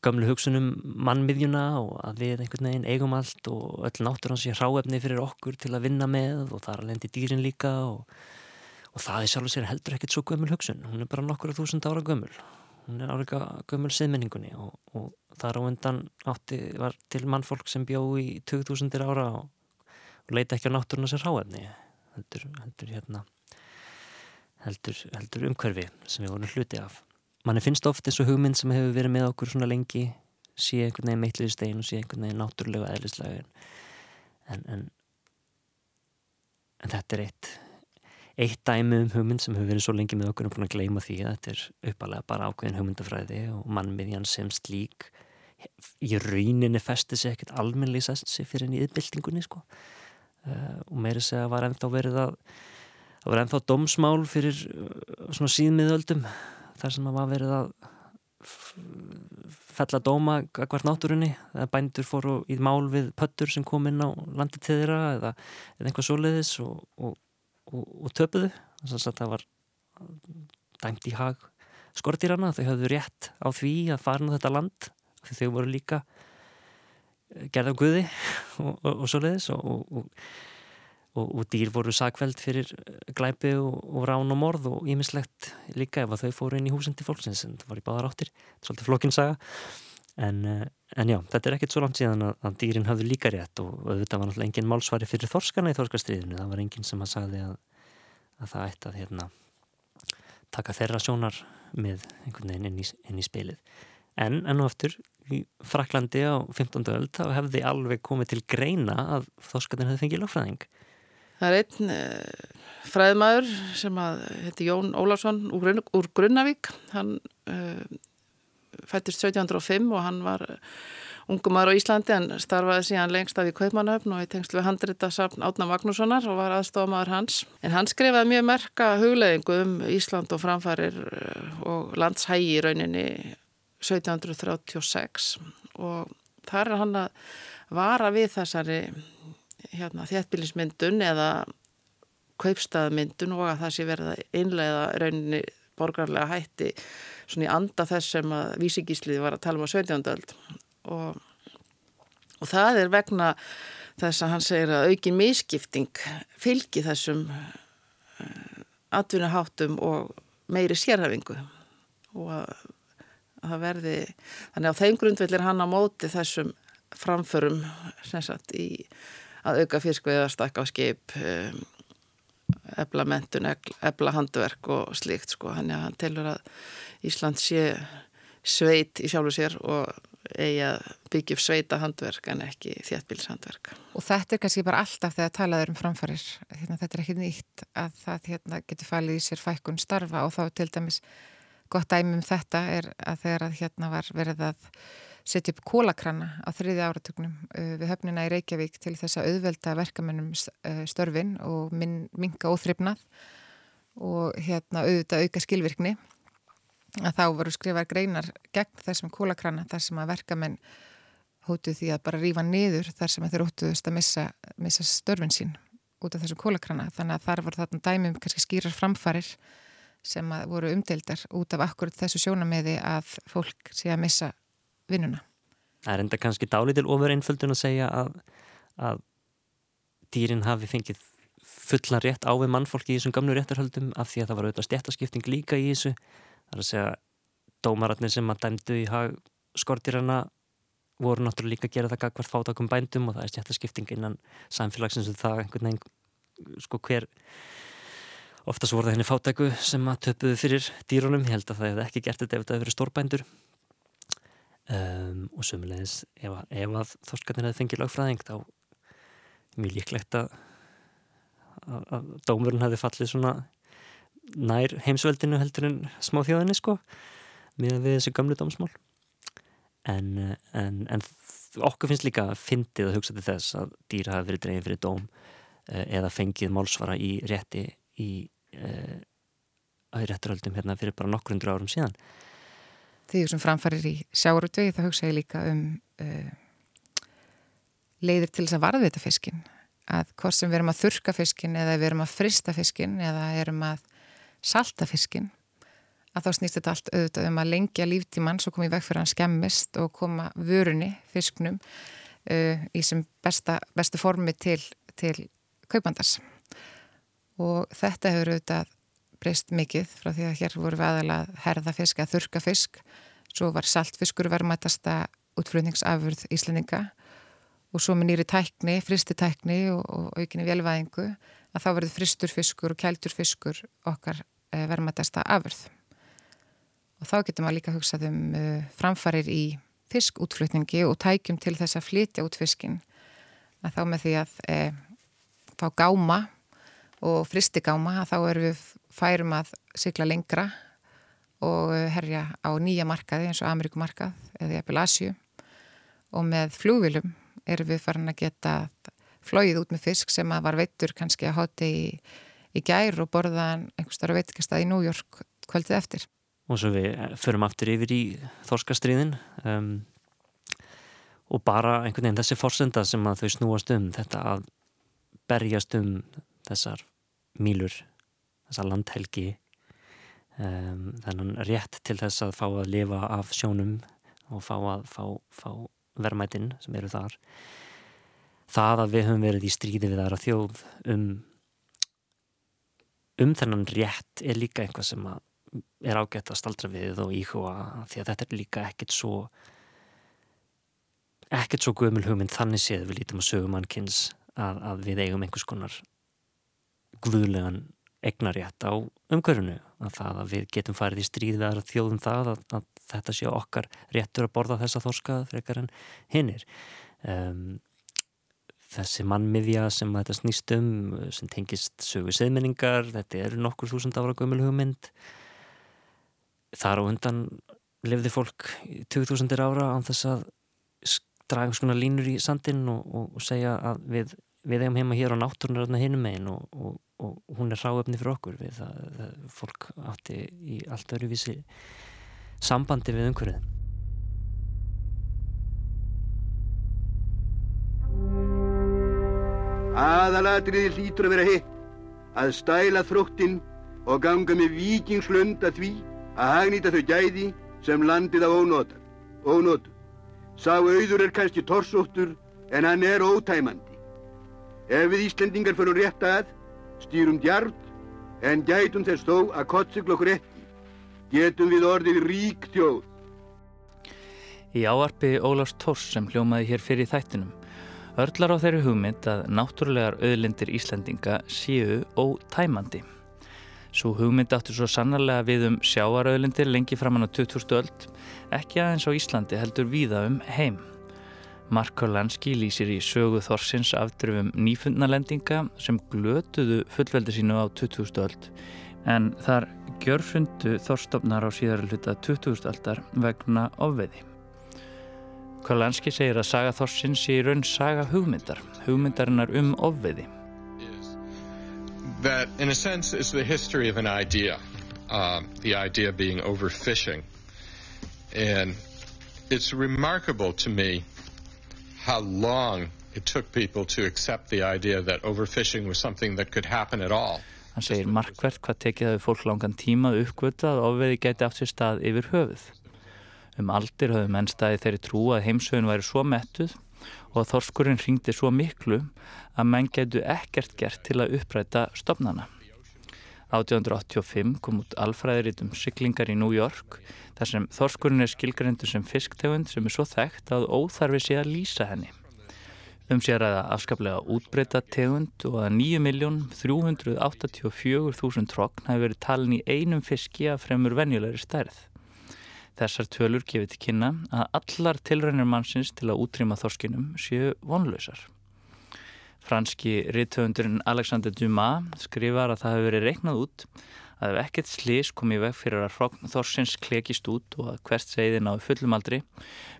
gamlu hugsunum mannmiðjuna og að við einhvern veginn eigum allt og öll náttúr hans sé hráefni fyrir okkur til að vinna með og það er alveg endi dýrin líka og, og það er sjálf og sér heldur ekkert svo gömul hugsun, hún er bara nokkur þúsund ára gömul. Hún er áleika gömul siðmenningunni og, og þar á undan átti var til mannfólk sem bjó í 2000 ára og, og leita ekki á náttúrun hans er hráefni. Heldur, heldur hérna heldur, heldur umhverfi sem við vorum hluti af. Manni finnst oft eins og hugmynd sem hefur verið með okkur svona lengi sé einhvern veginn meitliði stein og sé einhvern veginn náttúrulega eðlislega en, en en þetta er eitt eitt dæmi um hugmynd sem hefur verið svo lengi með okkur og búin að gleyma því að þetta er uppalega bara ákveðin hugmyndafræði og mannmiðjan sem slík í rauninni festi sig ekkert almenni sér fyrir enn í yðbildingunni sko. uh, og meiri segja var ennþá verið að það var ennþá domsmál fyrir uh, svona síðmiðöldum þar sem að var verið að fella dóma hvert náttúrunni eða bændur fóru í mál við pöttur sem kom inn á landi til þeirra eða, eða einhvað svoleiðis og, og, og, og töpuðu. Þannig að það var dæmt í hag skortýrana þau hafðu rétt á því að fara á þetta land því þau voru líka gerða guði og og og, og dýr voru sakveld fyrir eh, glæpi og, rán og morð og ímislegt líka ef að þau fóru inn í húsin til fólksins en það var í báðar áttir, þetta er svolítið flokkinsaga en, eh, en já, þetta er ekkert svo langt síðan að, að dýrin hafðu líka rétt og þetta var náttúrulega engin málsvari fyrir þorskana í þorskastriðinu, það var engin sem að sagði að, að það ætti að hérna, taka þeirra sjónar með einhvern veginn inn í, inn í spilið en enn og aftur í Fraklandi á 15. öld þá hefði alveg komið til greina að þorskatin hefði fengið lögfræðing Það er einn uh, fræðmaður sem að heiti Jón Ólarsson úr, úr Grunnavík. Hann uh, fættist 1705 og hann var ungum maður á Íslandi en starfaði síðan lengst af í Kaupmannhöfn og í tengslu við handrita safn Átna Magnússonar og var aðstofamaður hans. En hann skrifaði mjög merka hugleðingu um Ísland og framfærir eh, og landshægi í rauninni 1736 og þar er hann að vara við þessari hérna, þéttbílismyndun eða kaupstaðmyndun og að það sé verið að einlega rauninni borgarlega hætti svona í anda þess sem að vísingísliði var að tala um á 17. öld og, og það er vegna þess að hann segir að aukin miskipting fylgi þessum uh, atvinnaháttum og meiri sérhafingu og að, að það verði þannig á þeim grundvill er hann á móti þessum framförum sagt, í að auka fiskveið að stakka á skip um, ebla mentun, ebla handverk og slikt sko, hann, ja, hann telur að Ísland sé sveit í sjálfu sér og eigi að byggja upp sveita handverk en ekki þéttbílshandverk. Og þetta er kannski bara alltaf þegar talaður um framfarir hérna, þetta er ekki nýtt að það hérna, getur falið í sér fækkun starfa og þá til dæmis gott dæmi um þetta er að þegar að hérna var verið að setja upp kólakrana á þriði áratögnum uh, við höfnina í Reykjavík til þess að auðvelda verkamennum uh, störfin og min, minga óþryfnað og hérna auðvitað auka skilvirkni. Að þá voru skrifað greinar gegn þessum kólakrana þar sem að verkamenn hótuð því að bara rífa niður þar sem þeir hótuðust að missa, missa störfin sín út af þessum kólakrana þannig að þar voru þarna dæmum kannski skýrar framfarir sem voru umdeildar út af akkurat þessu sjónameði að fólk sé að missa vinnuna. Það er enda kannski dálítil ofur einföldun að segja að, að dýrin hafi fengið fullan rétt á við mannfólki í þessum gamlu réttarhöldum af því að það var auðvitað stjættaskipting líka í þessu. Það er að segja dómaratnir sem að dæmdu í skortirana voru náttúrulega líka að gera það gagvart fátakum bændum og það er stjættaskipting innan samfélagsins og það einhvern veginn sko hver oftast voru það henni fátæku sem að töpuðu fyrir dýrunum, ég held að það hefði ekki gert þetta ef þetta hefði verið stórbændur um, og sömulegis ef, ef að þorskarnir hefði fengið lagfræðing þá mjög líklegt að, að, að dómurinn hefði fallið svona nær heimsveldinu heldur en smáþjóðinni sko með þessu gamlu dómsmál. En, en, en okkur finnst líka fyndið að hugsa til þess að dýra hafi verið dreifið fyrir dóm eh, eða fengið málsvara í rétti í uh, aðrætturöldum hérna fyrir bara nokkur hundur árum síðan Því sem framfærir í sjáurútvegi þá hugsa ég líka um uh, leiðir til þess að varðvita fiskin að hvort sem við erum að þurka fiskin eða við erum að frista fiskin eða erum að salta fiskin að þá snýst þetta allt auðvitað um að lengja líftímann svo komið veg fyrir hann skemmist og koma vörunni, fisknum uh, í sem besta, bestu formi til, til kaupandars og þetta hefur auðvitað breyst mikið frá því að hér voru við aðalega herða fisk að þurka fisk. Svo var saltfiskur verðmætasta útflutningsafurð Íslandinga og svo með nýri tækni, fristi tækni og, og aukinni velvæðingu að þá verður fristur fiskur og kæltur fiskur okkar eh, verðmætasta afurð. Og þá getur maður líka hugsað um uh, framfarir í fiskútflutningi og tækjum til þess að flytja út fiskin að þá með því að eh, fá gáma og fristigáma þá erum við færum að sykla lengra og herja á nýja markaði eins og Ameríkumarkað eða Jafnvel Asju og með flúvilum erum við farin að geta flóið út með fisk sem að var veittur kannski að hóti í, í gær og borðaðan einhverstara veitkastað í New York kvöldið eftir. Og svo við förum aftur yfir í þorskastriðin um, og bara einhvern veginn þessi forsenda sem að þau snúast um þetta að berjast um þessar mílur, þessar landhelgi. Um, þennan rétt til þess að fá að lifa af sjónum og fá fá, fá verðmætin sem eru þar. Það að við höfum verið í stríði við aðra þjóð um um þennan rétt er líka einhvað sem er ágætt að staldra við og íhuga því að þetta er líka ekkert svo ekkert svo gömul hugmynd. Þannig séð við lítum að sögum mannkins að, að við eigum einhvers konar guðlegan egnarétt á umhverfunu að það að við getum farið í stríð aðra þjóðum það að, að þetta sé okkar réttur að borða þessa þorska frekar en hinnir um, þessi mannmiðja sem þetta snýst um sem tengist sögu seðmenningar þetta eru nokkur þúsund ára gömul hugmynd. Þar á undan lefði fólk 2000 ára án þess að draga svona línur í sandin og, og segja að við, við eigum heima hér á náttúrunar hinnum megin og, og hún er ráöfni fyrir okkur við það, það fólk átti í allt öruvísi sambandi við umhverfið Aðalatriði hlýtur að vera hitt að stæla þróttinn og ganga með vikingslund að því að hagnýta þau gæði sem landið á ónóta, ónótu. Sá auður er kannski torsóttur en hann er ótæmandi. Ef við Íslendingar fyrir rétt að, stýrum djart en gætum þess þó að kottsigla okkur ekki. Getum við orðið rík þjóð. Í áarpi Ólars Tors sem hljómaði hér fyrir þættinum örlar á þeirri hugmynd að náttúrulegar auðlindir Íslandinga séu ótæmandi. Svo hugmynd áttur svo sannarlega við um sjáarauðlindir lengi framann á 2000 öld, ekki aðeins á Íslandi heldur víða um heim. Mark Korlanski lýsir í sögu Þorsins afdrifum nýfundnalendinga sem glötuðu fullveldi sínu á 2000 öld en þar gjörfundu þorstofnar á síðar hluta 2000 öldar vegna ofveði. Korlanski segir að saga Þorsins sé í raun saga hugmyndar, hugmyndarinnar um ofveði. That in a sense is the history of an idea, uh, the idea being overfishing. And it's remarkable to me how long it took people to accept the idea that overfishing was something that could happen at all. Hann segir markvert hvað tekið hafi fólk langan tíma uppgötu að ofveði geti átt sér stað yfir höfuð. Um aldir hafði mennstæði þeirri trú að heimsögun væri svo mettuð og að þorskurinn ringdi svo miklu að menn getu ekkert gert til að uppræta stopnana. 1885 kom út alfræðiritt um syklingar í New York þar sem þorskurinn er skilgrendu sem fisktegund sem er svo þekkt að óþarfi sé að lýsa henni. Um sér að afskaplega útbreyta tegund og að 9.384.000 trokn hafi verið talin í einum fiski að fremur venjulegri stærð. Þessar tölur gefið til kynna að allar tilrænir mannsins til að útrýma þorskinum séu vonlausar. Franski rittöfundurinn Alexander Dumas skrifar að það hefur verið reiknað út að ef ekkert slís kom í veg fyrir að þorsins klekist út og að hvert segðin á fullumaldri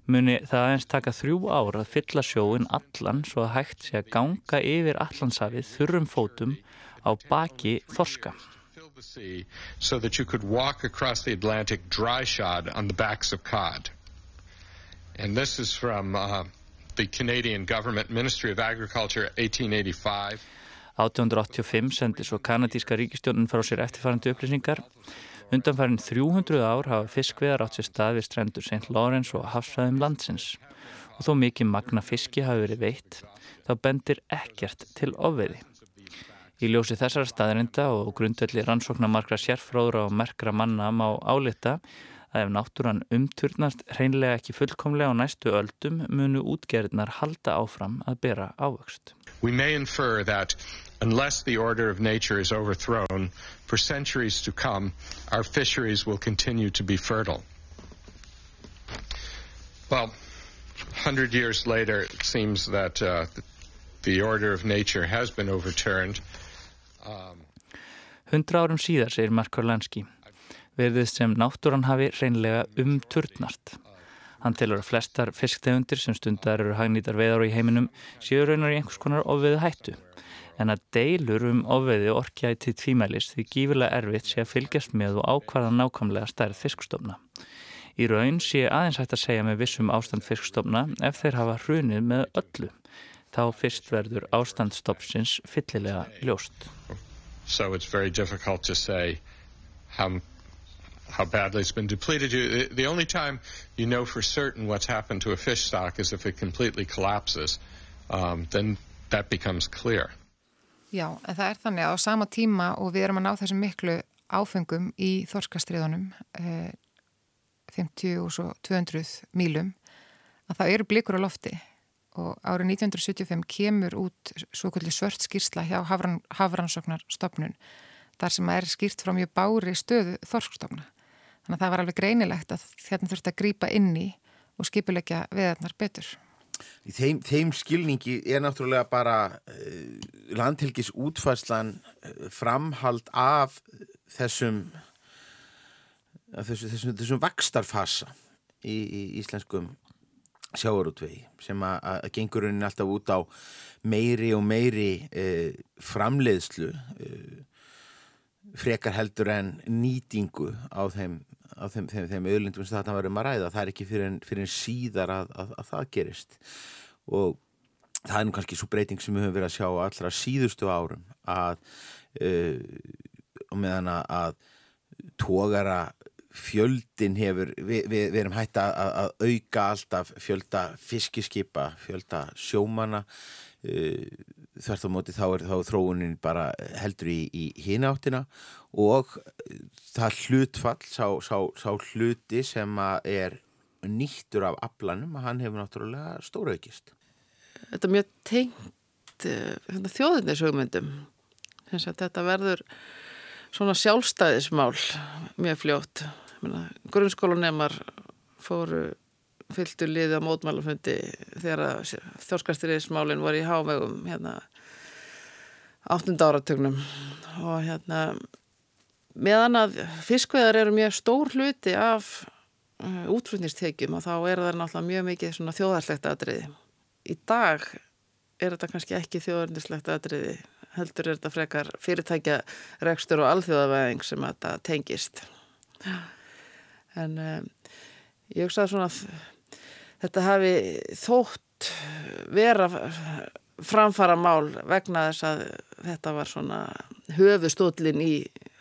muni það aðeins taka þrjú ár að fylla sjóin allan svo að hægt sé að ganga yfir allansafið þurrum fótum á baki þorska. So that you could walk across the Atlantic dry shod on the backs of cod. And this is from uh, the Canadian Government Ministry of Agriculture 1885 1885 sendi svo kanadíska ríkistjónin frá sér eftirfærandi upplýsingar. Undanfærin 300 ár hafa fiskviðar átt sér stað við strendur St. Lawrence og hafsfæðum landsins. Og þó mikið magna fiski hafi verið veitt, þá bendir ekkert til ofveiði. Í ljósi þessara staðrinda og grundvelli rannsóknar margra sérfróðra og merkra manna má álita að ef náttúran umturnast hreinlega ekki fullkomlega á næstu öldum munu útgerðnar halda áfram að bera ávöxt. We may infer that unless the order of nature is overthrown, for centuries to come, our fisheries will continue to be fertile. Well, 100 years later, it seems that uh, the order of nature has been overturned. Um, Hundra árum síðar, segir Marko Lanski, verðið sem náttúran hafi reynlega umturnart. Hann telur að flestar fisktegundir sem stundar eru hagnýtar veðar í heiminum séu raunar í einhvers konar ofveðu hættu. En að deilur um ofveðu orkjæti tvímælis því gífilega erfitt sé að fylgjast með og ákvarða nákvæmlega stærð fiskstofna. Í raun sé aðeins hægt að segja með vissum ástand fiskstofna ef þeir hafa hrunið með öllu. Þá fyrst verður ástandstofnsins fyllilega ljóst. So it's very difficult to say how how badly it's been depleted. You, the only time you know for certain what's happened to a fish stock is if it completely collapses. Um, then that becomes clear. Já, en það er þannig að á sama tíma og við erum að ná þessum miklu áfengum í þorskastriðunum eh, 50 og svo 200 mílum að það eru blikur á lofti og árið 1975 kemur út svo kvöldi svört skýrsla hjá Hafran, Hafrannsóknarstofnun þar sem er skýrt frá mjög bári stöðu þorskstofna Þannig að það var alveg greinilegt að hérna þurfti að grýpa inni og skipulegja veðarnar betur. Í þeim, þeim skilningi er náttúrulega bara uh, landhelgis útfærslan uh, framhald af þessum, þessum, þessum, þessum vakstarfasa í, í íslenskum sjáarútvegi sem að gengurinn alltaf út á meiri og meiri uh, framleiðslu frekar heldur en nýtingu á þeim, á þeim, þeim, þeim öðlindum sem þetta varum að ræða. Það er ekki fyrir en, fyrir en síðar að, að, að það gerist og það er nú kannski svo breyting sem við höfum verið að sjá allra síðustu árum að uh, og meðan að tógara fjöldin hefur, við, við, við erum hægt að, að auka alltaf fjölda fiskiskipa, fjölda sjómana uh, þvert á móti þá er þá þróunin bara heldur í, í hináttina og það hlutfall sá, sá, sá hluti sem er nýttur af aflanum að hann hefur náttúrulega stóraukist. Þetta er mjög tengt uh, þjóðinishugmyndum þetta verður svona sjálfstæðismál mjög fljótt. Grunnskólanemar fóru fylgtu liði á mótmælufundi þegar þjórskarstyrriðismálinn voru í hávegum hérna áttund áratögnum og hérna meðan að fiskveðar eru mjög stór hluti af uh, útflutnistekjum og þá er það náttúrulega mjög mikið svona þjóðarslegt aðriði. Í dag er þetta kannski ekki þjóðarslegt aðriði heldur er þetta frekar fyrirtækja rekstur og alþjóðavæðing sem þetta tengist en um, ég hugsaði svona að þetta hafi þótt vera framfara mál vegna þess að þetta var svona höfustóllin í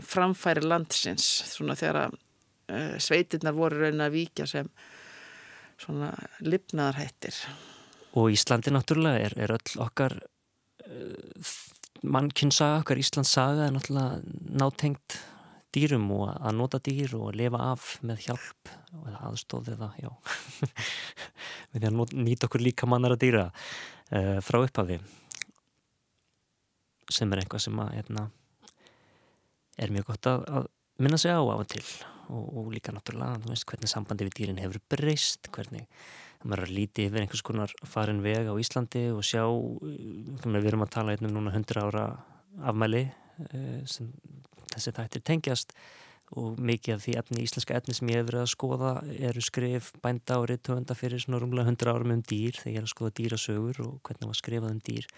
framfæri landsins svona þegar að uh, sveitirnar voru raunin að víkja sem svona lifnaðarhættir. Og Íslandi náttúrulega er, er öll okkar uh, mannkynsaga, okkar Íslands saga er náttúrulega nátengt dýrum og að nota dýr og að lifa af með hjálp og aðstóð eða já við því að nýta okkur líka mannar að dýra frá upphafi sem er einhvað sem að hérna, er mjög gott að, að minna sig á á og til. Og, og líka náttúrulega veist, hvernig sambandi við dýrin hefur breyst hvernig maður er að líti yfir einhvers konar farin veg á Íslandi og sjá við erum að tala einnum núna 100 ára afmæli eh, sem þessi þættir tengjast og mikið af því efni, íslenska efni sem ég hef verið að skoða eru skrif bænda og reytöfunda fyrir svona rúmlega 100 árum um dýr þegar ég er að skoða dýrasögur og hvernig var skrifað um dýr.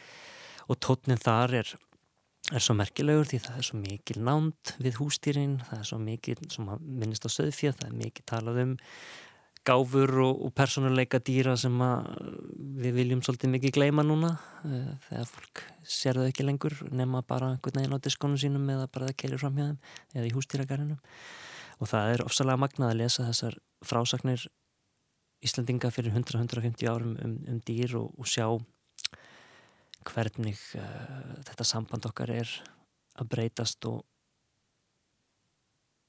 Og tótnin þar er, er svo merkilegur því það er svo mikil nánd við hústýrin, það er svo mikil sem minnist á söðfjöð, það er mikil talað um gáfur og, og personuleika dýra sem við viljum svolítið mikið gleima núna eh, þegar fólk sér þau ekki lengur nema bara einhvern veginn á diskónum sínum eða bara það keilir fram hjá þeim eða í hústýragarðinum og það er ofsalega magnað að lesa þessar frásagnir Íslandinga fyrir 100-150 árum um, um dýr og, og sjá hvernig uh, þetta samband okkar er að breytast og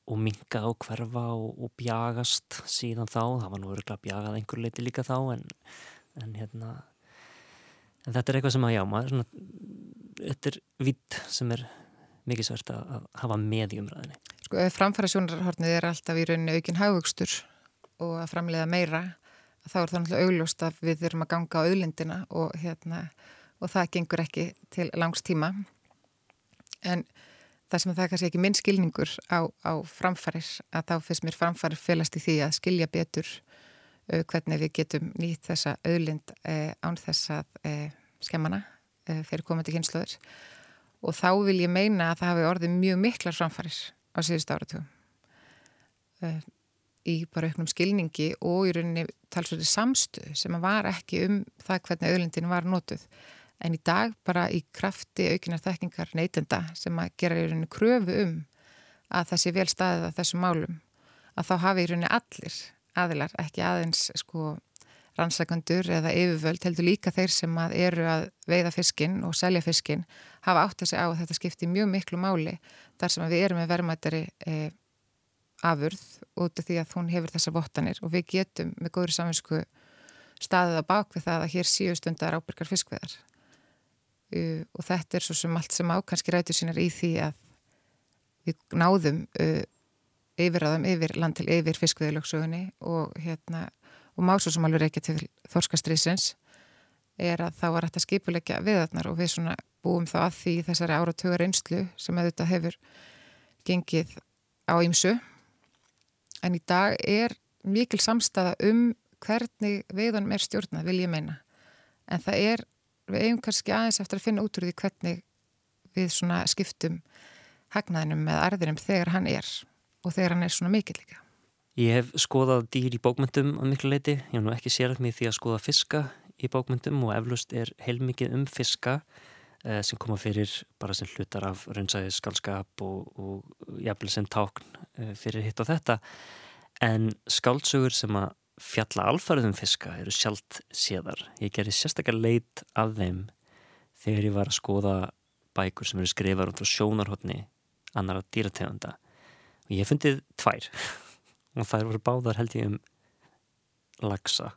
og minga og hverfa og, og bjagast síðan þá, það var nú örgulega bjagað einhver leiti líka þá en, en hérna en þetta er eitthvað sem að já, maður svona, þetta er vitt sem er mikið svært að, að hafa með í umræðinni Sko, framfæra sjónarhornið er alltaf í rauninni aukinn haugugstur og að framleiða meira þá er það náttúrulega augljóst að við þurfum að ganga á auðlindina og hérna og það gengur ekki til langs tíma. En það sem það er kannski ekki minn skilningur á, á framfærir að þá finnst mér framfærir félast í því að skilja betur uh, hvernig við getum nýtt þessa auðlind uh, án þess að uh, skemmana uh, fyrir komandi kynnslöður og þá vil ég meina að það hafi orðið mjög miklar framfærir á síðust áratugum. Uh, í bara auknum skilningi og í rauninni talsvöldi samstu sem var ekki um það hvernig auðlindin var notuð en í dag bara í krafti aukinar þekkingar neytenda sem að gera í rauninni kröfu um að það sé vel staðið að þessum málum að þá hafi í rauninni allir aðilar, ekki aðeins sko rannsakandur eða yfirvöld heldur líka þeir sem að eru að veiða fiskin og selja fiskin hafa átt að segja á að þetta skipti mjög miklu máli þar sem við erum með verðmættari e, afurð út af því að hún hefur þessar vottanir. Og við getum með góðri saminsku staðið á bakvið það að hér síu stundar ábyrgar fiskveðar uh, og þetta er svo sem allt sem á kannski rætur sínar í því að við náðum uh, yfirraðum yfir land til yfir fiskveðilöksugunni og hérna og má svo sem alveg ekki til þorskastriðsins er að þá var þetta skipulegja viðarnar og við svona búum þá að því þessari áratugar einslu sem auðvitað hefur gengið á ýmsu. En í dag er mikil samstafa um hvernig veiðunum er stjórnað vil ég meina. En það er við eigum kannski aðeins eftir að finna út úr því hvernig við skiptum hagnaðinum með arðinum þegar hann er og þegar hann er svona mikill líka. Ég hef skoðað dýr í bókmyndum á miklu leiti, ég hef nú ekki sérað mig því að skoða fiska í bókmyndum og eflust er heilmikið um fiska eh, sem koma fyrir bara sem hlutar af raunsæði skálskap og, og jafnvel sem tákn eh, fyrir hitt og þetta en skálsugur sem að fjalla alfarðum fiska eru sjálft séðar. Ég gerði sérstakar leit af þeim þegar ég var að skoða bækur sem eru skrifar út á sjónarhóttni annara dýrategunda. Og ég fundið tvær. Og þær voru báðar held ég um lagsa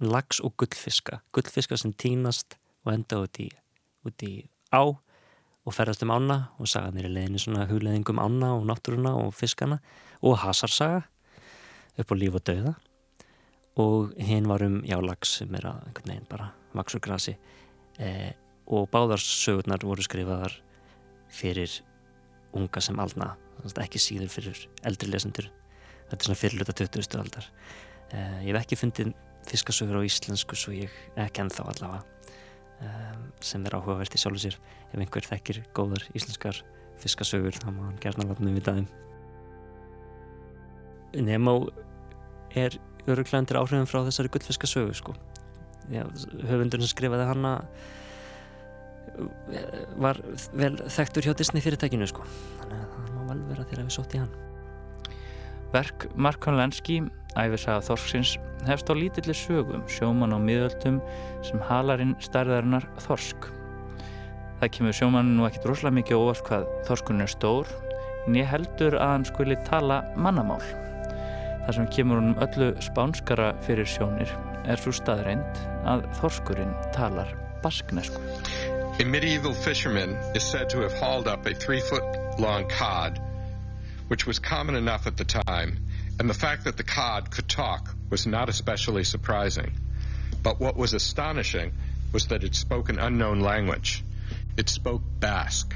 lags og gullfiska. Gullfiska sem týnast og enda út í, út í á og ferðast um ána og saga nýri leginni svona hugleðingum ána og náttúruna og fiskana og hasarsaga upp á líf og dauða. Og hinn var um jálags sem er að einhvern veginn bara vaksur grasi. Eh, og báðarsögurnar voru skrifaðar fyrir unga sem aldna ekki síður fyrir eldri lesendur. Þetta er svona fyrirluta 20. aldar. Eh, ég hef ekki fundið fiskasögur á íslensku svo ég ekki ennþá allavega eh, sem er áhugavert í sjálfu sér. Ef einhver þekkir góðar íslenskar fiskasögur þá má hann gerna vatnum við það Nemo er öruglega undir áhrifin frá þessari gullfiskasögu sko. höfundurinn sem skrifaði hanna var vel þekktur hjá Disney fyrirtækinu sko. þannig að það má vel vera þegar við sótt í hann Verk Mark Konlenski æfisaga Þorsksins hefst á lítillir sögum sjóman á miðöldum sem halarinn stærðarinnar Þorsk Það kemur sjómann nú ekkit rosalega mikið óvart hvað þorskurinn er stór en ég heldur að hann skuli tala mannamál. Það sem kemur honum öllu spánskara fyrir sjónir er svo staðreind að þorskurinn talar basknesku. A medieval fisherman is said to have hauled up a three foot long cod, which was common enough at the time, and the fact that the cod could talk was not especially surprising. But what was astonishing was that it spoke an unknown language. It spoke Basque.